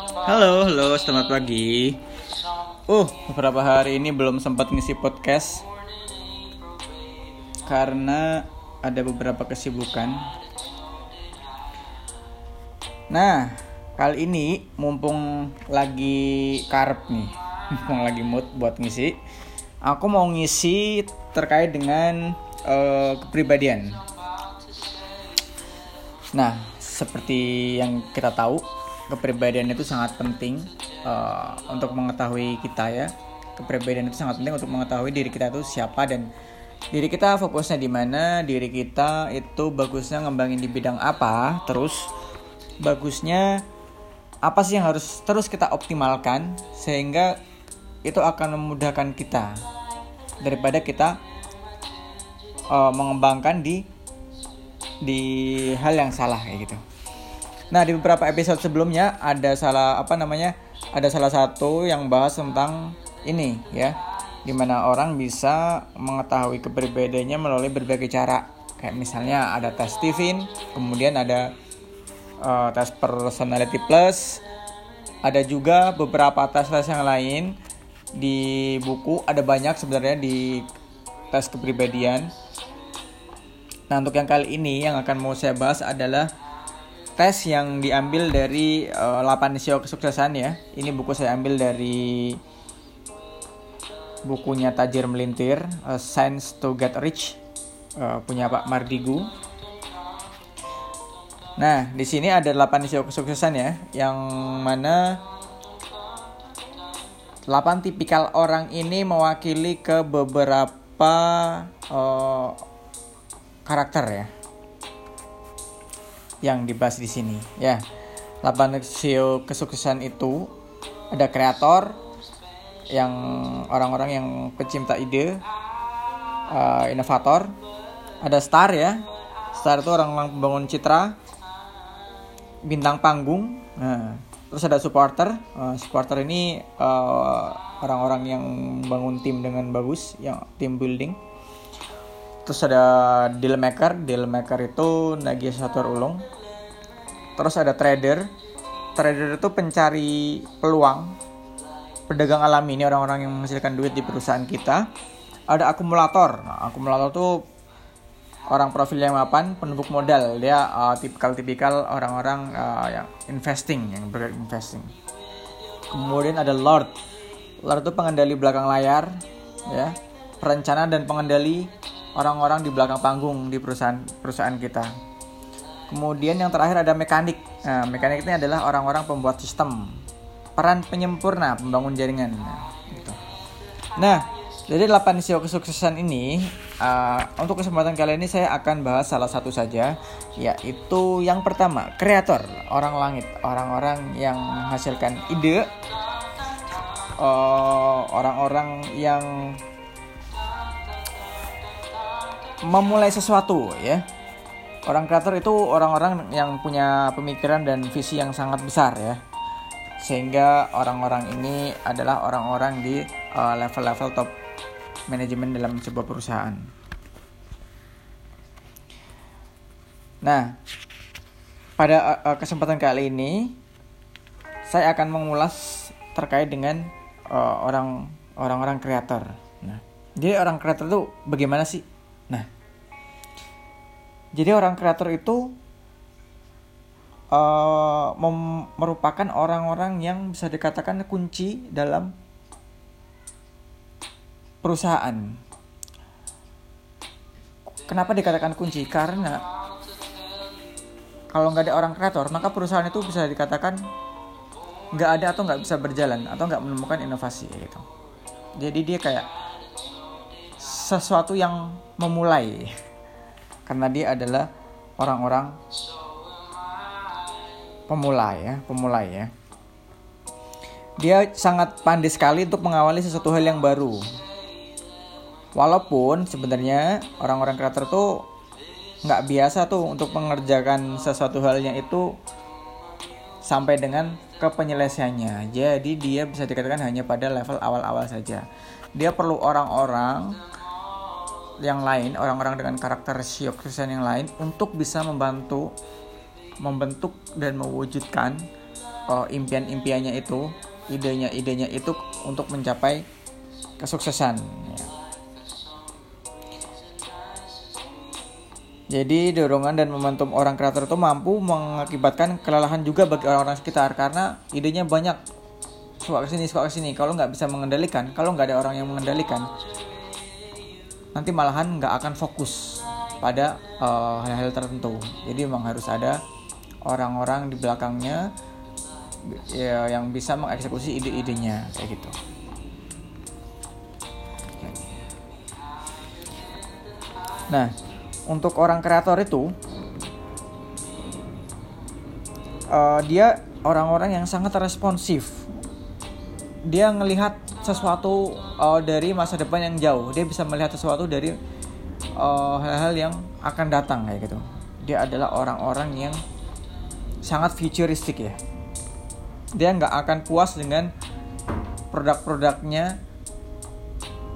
Halo, halo, selamat pagi. Uh, beberapa hari ini belum sempat ngisi podcast karena ada beberapa kesibukan. Nah, kali ini mumpung lagi karep nih, mumpung lagi mood buat ngisi, aku mau ngisi terkait dengan uh, kepribadian. Nah, seperti yang kita tahu, kepribadian itu sangat penting uh, untuk mengetahui kita ya kepribadian itu sangat penting untuk mengetahui diri kita itu siapa dan diri kita fokusnya di mana diri kita itu bagusnya ngembangin di bidang apa terus bagusnya apa sih yang harus terus kita optimalkan sehingga itu akan memudahkan kita daripada kita uh, mengembangkan di di hal yang salah kayak gitu. Nah, di beberapa episode sebelumnya ada salah apa namanya? Ada salah satu yang bahas tentang ini ya. Di mana orang bisa mengetahui kepribadiannya melalui berbagai cara. Kayak misalnya ada tes Stephen, kemudian ada uh, tes personality plus, ada juga beberapa tes-tes yang lain di buku ada banyak sebenarnya di tes kepribadian. Nah, untuk yang kali ini yang akan mau saya bahas adalah tes yang diambil dari uh, eh, 8 sio kesuksesan ya. Ini buku saya ambil dari bukunya Tajir Melintir, uh, Science to Get Rich, uh, punya Pak Mardigu. Nah, di sini ada 8 sio kesuksesan ya, yang mana 8 tipikal orang ini mewakili ke beberapa uh, karakter ya yang dibahas di sini ya. 8 SEO kesuksesan itu ada kreator yang orang-orang yang pecinta ide uh, inovator. Ada star ya. Star itu orang-orang pembangun citra bintang panggung nah, terus ada supporter uh, supporter ini uh, orang-orang yang bangun tim dengan bagus yang tim building terus ada deal maker. Deal maker itu negosiator ulung. Terus ada trader. Trader itu pencari peluang. Pedagang alami. Ini orang-orang yang menghasilkan duit di perusahaan kita. Ada akumulator. Nah, akumulator itu orang profil yang mapan penduduk modal. Dia uh, tipikal-tipikal orang-orang uh, yang investing yang berinvesting. Kemudian ada lord. Lord itu pengendali belakang layar ya. Perencana dan pengendali orang-orang di belakang panggung di perusahaan perusahaan kita. Kemudian yang terakhir ada mekanik. Nah, mekanik ini adalah orang-orang pembuat sistem, peran penyempurna pembangun jaringan. Nah, gitu. nah jadi 8 sio kesuksesan ini uh, untuk kesempatan kali ini saya akan bahas salah satu saja yaitu yang pertama kreator orang langit orang-orang yang menghasilkan ide uh, orang-orang yang memulai sesuatu ya. Orang kreator itu orang-orang yang punya pemikiran dan visi yang sangat besar ya. Sehingga orang-orang ini adalah orang-orang di uh, level-level uh, top manajemen dalam sebuah perusahaan. Nah, pada uh, kesempatan kali ini saya akan mengulas terkait dengan uh, orang orang-orang kreator. Nah, jadi orang kreator itu bagaimana sih? Nah, jadi orang kreator itu uh, merupakan orang-orang yang bisa dikatakan kunci dalam perusahaan. Kenapa dikatakan kunci? Karena kalau nggak ada orang kreator, maka perusahaan itu bisa dikatakan nggak ada atau nggak bisa berjalan atau nggak menemukan inovasi gitu. Jadi dia kayak sesuatu yang memulai karena dia adalah orang-orang pemula ya, pemula ya. Dia sangat pandai sekali untuk mengawali sesuatu hal yang baru. Walaupun sebenarnya orang-orang kreator tuh nggak biasa tuh untuk mengerjakan sesuatu halnya itu sampai dengan ke penyelesaiannya. Jadi dia bisa dikatakan hanya pada level awal-awal saja. Dia perlu orang-orang yang lain, orang-orang dengan karakter Kristen yang lain untuk bisa membantu membentuk dan mewujudkan uh, impian-impiannya itu idenya-idenya itu untuk mencapai kesuksesan ya. Jadi dorongan dan momentum orang kreator itu mampu mengakibatkan kelelahan juga bagi orang-orang sekitar karena idenya banyak suka ke sini suka ke sini kalau nggak bisa mengendalikan kalau nggak ada orang yang mengendalikan nanti malahan nggak akan fokus pada eh, hal-hal uh, tertentu. Jadi memang harus ada orang-orang di belakangnya ya, yang bisa mengeksekusi ide-idenya kayak gitu. Nah untuk orang kreator itu uh, dia orang-orang yang sangat responsif. Dia ngelihat sesuatu uh, dari masa depan yang jauh dia bisa melihat sesuatu dari eh, hal-hal uh, yang akan datang kayak gitu dia adalah orang-orang yang sangat futuristik ya dia nggak akan puas dengan produk-produknya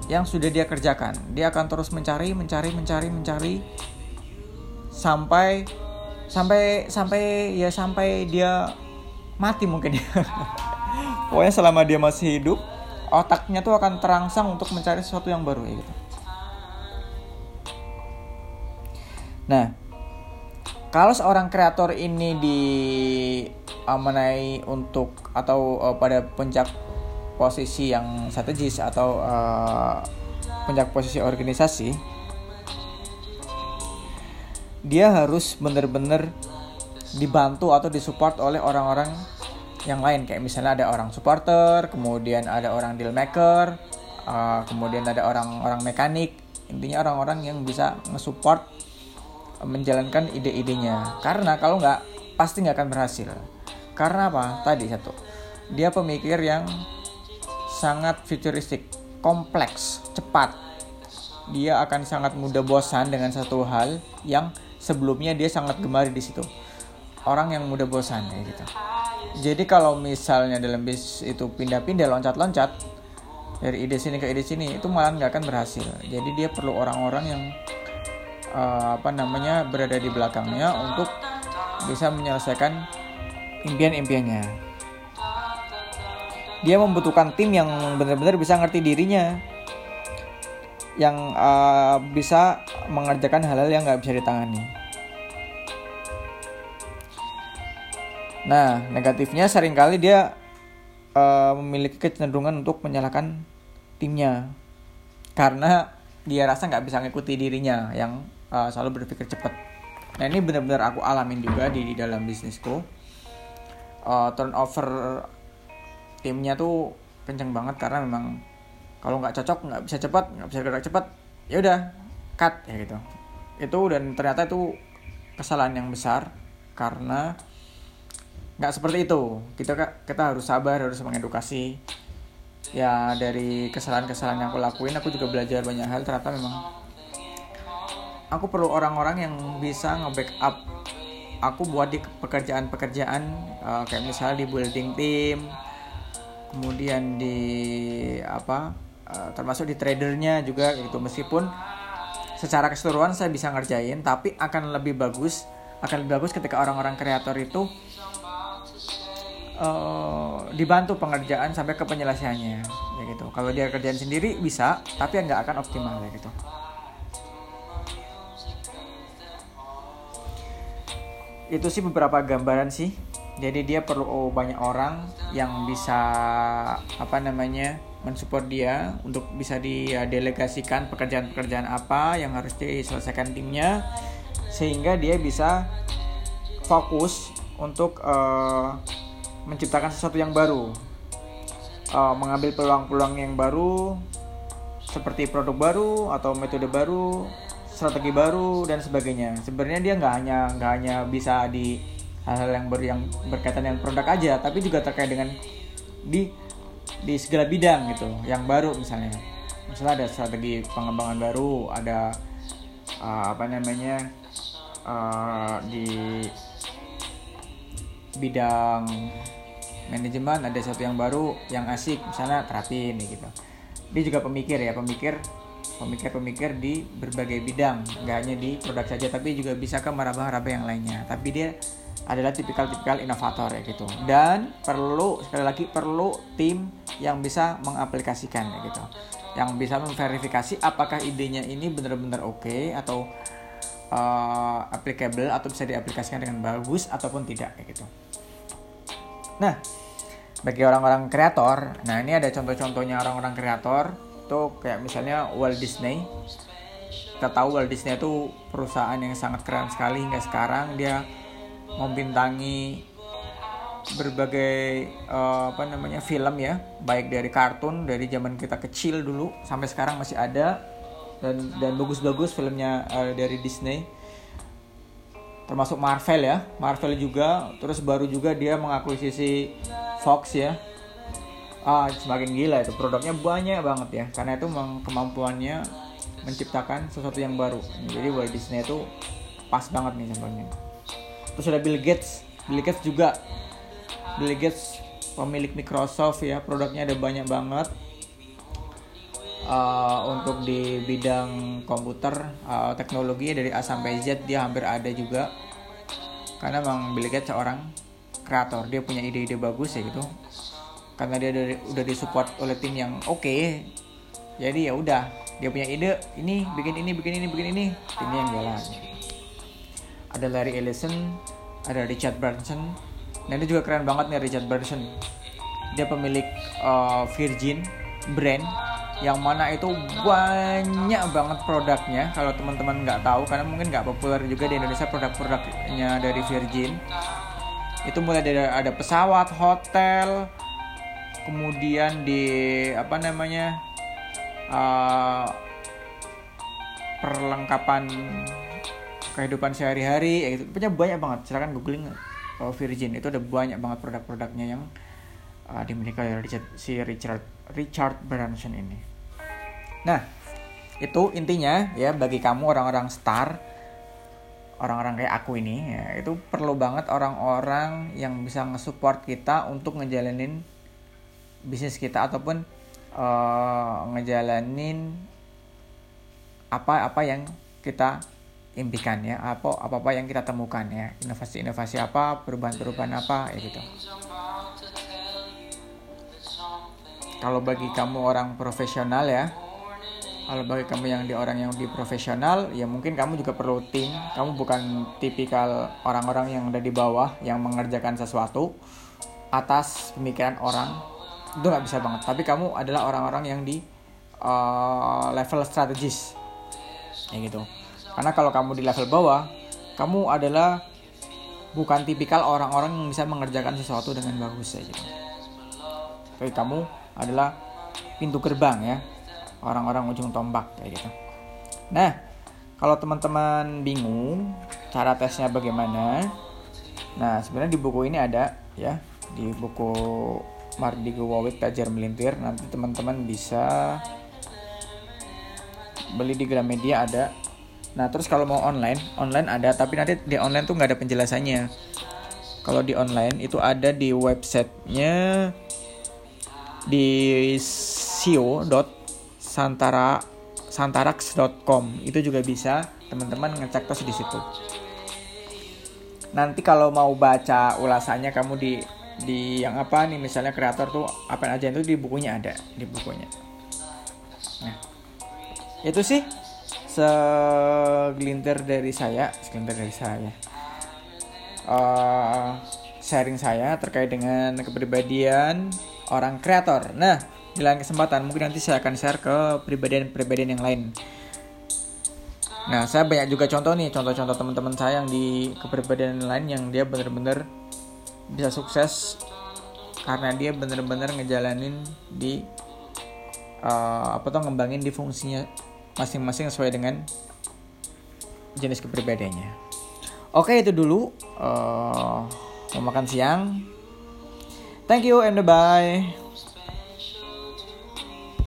yang sudah dia kerjakan. Dia akan terus mencari, mencari, mencari, mencari sampai sampai sampai ya sampai dia mati mungkin ya. Pokoknya selama dia masih hidup, otaknya tuh akan terangsang untuk mencari sesuatu yang baru gitu. Nah, kalau seorang kreator ini di amanai untuk atau uh, pada puncak posisi yang strategis atau uh, puncak posisi organisasi dia harus benar-benar dibantu atau disupport oleh orang-orang yang lain kayak misalnya ada orang supporter kemudian ada orang deal maker uh, kemudian ada orang-orang mekanik intinya orang-orang yang bisa nge-support menjalankan ide-idenya karena kalau nggak pasti nggak akan berhasil karena apa tadi satu dia pemikir yang sangat futuristik, kompleks, cepat. Dia akan sangat mudah bosan dengan satu hal yang sebelumnya dia sangat gemari di situ. Orang yang mudah bosan kayak gitu. Jadi kalau misalnya dalam bisnis itu pindah-pindah loncat-loncat dari ide sini ke ide sini itu malah nggak akan berhasil. Jadi dia perlu orang-orang yang uh, apa namanya berada di belakangnya untuk bisa menyelesaikan impian-impiannya dia membutuhkan tim yang benar-benar bisa ngerti dirinya yang uh, bisa mengerjakan hal-hal yang nggak bisa ditangani. Nah, negatifnya sering kali dia uh, memiliki kecenderungan untuk menyalahkan timnya karena dia rasa nggak bisa ngikuti dirinya yang uh, selalu berpikir cepat. Nah ini benar-benar aku alamin juga di, di dalam bisnisku. Uh, turnover timnya tuh kenceng banget karena memang kalau nggak cocok nggak bisa cepat nggak bisa gerak cepat ya udah cut ya gitu itu dan ternyata itu kesalahan yang besar karena nggak seperti itu. Kita kita harus sabar harus mengedukasi. Ya dari kesalahan-kesalahan yang aku lakuin aku juga belajar banyak hal. Ternyata memang aku perlu orang-orang yang bisa nge-backup aku buat di pekerjaan-pekerjaan uh, kayak misalnya di building team kemudian di apa uh, termasuk di tradernya juga gitu. Meskipun secara keseluruhan saya bisa ngerjain tapi akan lebih bagus akan lebih bagus ketika orang-orang kreator itu uh, dibantu pengerjaan sampai ke penyelesaiannya ya gitu. Kalau dia kerjaan sendiri bisa tapi nggak akan optimal ya gitu. Itu sih beberapa gambaran sih. Jadi dia perlu banyak orang yang bisa apa namanya mensupport dia untuk bisa didelegasikan pekerjaan-pekerjaan apa yang harus diselesaikan timnya sehingga dia bisa fokus untuk uh, menciptakan sesuatu yang baru. Uh, mengambil peluang-peluang yang baru seperti produk baru atau metode baru strategi baru dan sebagainya. Sebenarnya dia nggak hanya nggak hanya bisa di hal-hal yang ber yang berkaitan dengan produk aja tapi juga terkait dengan di di segala bidang gitu yang baru misalnya. Misalnya ada strategi pengembangan baru ada uh, apa namanya uh, di bidang manajemen ada sesuatu yang baru yang asik misalnya terapi ini gitu. Dia juga pemikir ya pemikir pemikir-pemikir di berbagai bidang nggak hanya di produk saja tapi juga bisa ke meraba-raba yang lainnya. Tapi dia adalah tipikal-tipikal inovator ya gitu. Dan perlu sekali lagi perlu tim yang bisa mengaplikasikan ya gitu. Yang bisa memverifikasi apakah idenya ini benar-benar oke okay, atau uh, applicable atau bisa diaplikasikan dengan bagus ataupun tidak ya gitu nah bagi orang-orang kreator nah ini ada contoh-contohnya orang-orang kreator. Tuh kayak misalnya Walt Disney. Kita tahu Walt Disney itu perusahaan yang sangat keren sekali hingga sekarang. Dia membintangi berbagai uh, apa namanya film ya. Baik dari kartun dari zaman kita kecil dulu sampai sekarang masih ada. Dan dan bagus-bagus filmnya uh, dari Disney termasuk Marvel ya. Marvel juga terus baru juga dia mengakuisisi Fox ya. Ah semakin gila itu produknya banyak banget ya. Karena itu kemampuannya menciptakan sesuatu yang baru. Jadi Walt Disney itu pas banget nih contohnya terus ada Bill Gates. Bill Gates juga. Bill Gates pemilik Microsoft ya produknya ada banyak banget uh, untuk di bidang komputer uh, teknologi dari A sampai Z dia hampir ada juga. Karena memang Bill Gates seorang kreator dia punya ide-ide bagus ya gitu. Karena dia dari, udah disupport oleh tim yang oke. Okay, jadi ya udah dia punya ide ini bikin ini bikin ini bikin ini. Timnya yang jalan. Ada Larry Ellison ada Richard Branson. Nah ini juga keren banget nih Richard Branson. Dia pemilik uh, Virgin brand yang mana itu banyak banget produknya kalau teman-teman nggak tahu karena mungkin nggak populer juga di Indonesia produk-produknya dari Virgin itu mulai dari ada pesawat hotel kemudian di apa namanya uh, perlengkapan kehidupan sehari-hari ya gitu. punya banyak banget silakan googling uh, Virgin itu ada banyak banget produk-produknya yang uh, dimiliki oleh Richard, si Richard Richard Branson ini. Nah itu intinya ya bagi kamu orang-orang star orang-orang kayak aku ini ya itu perlu banget orang-orang yang bisa nge-support kita untuk ngejalanin bisnis kita ataupun uh, ngejalanin apa-apa yang kita impikan ya apa apa apa yang kita temukan ya inovasi inovasi apa perubahan perubahan apa ya gitu kalau bagi kamu orang profesional ya kalau bagi kamu yang di orang yang di profesional ya mungkin kamu juga perlu tim. Kamu bukan tipikal orang-orang yang ada di bawah yang mengerjakan sesuatu atas pemikiran orang. Itu nggak bisa banget. Tapi kamu adalah orang-orang yang di uh, level strategis. Ya gitu. Karena kalau kamu di level bawah, kamu adalah bukan tipikal orang-orang yang bisa mengerjakan sesuatu dengan bagus saja. Tapi kamu adalah pintu gerbang ya, orang-orang ujung tombak kayak gitu. Nah, kalau teman-teman bingung cara tesnya bagaimana, nah sebenarnya di buku ini ada ya, di buku Mardigo Wawit Tajar Melintir. Nanti teman-teman bisa beli di Gramedia ada Nah terus kalau mau online, online ada tapi nanti di online tuh nggak ada penjelasannya. Kalau di online itu ada di websitenya di sio.santara santarax.com itu juga bisa teman-teman ngecek terus di situ. Nanti kalau mau baca ulasannya kamu di di yang apa nih misalnya kreator tuh apa aja itu di bukunya ada di bukunya. Nah itu sih segelintir dari saya segelintir dari saya uh, sharing saya terkait dengan kepribadian orang kreator nah di lain kesempatan mungkin nanti saya akan share ke pribadian-pribadian yang lain nah saya banyak juga contoh nih contoh-contoh teman-teman saya yang di kepribadian lain yang dia bener-bener bisa sukses karena dia bener-bener ngejalanin di uh, apa tuh ngembangin di fungsinya masing-masing sesuai dengan jenis kepribadiannya. Oke itu dulu uh, mau makan siang. Thank you and bye.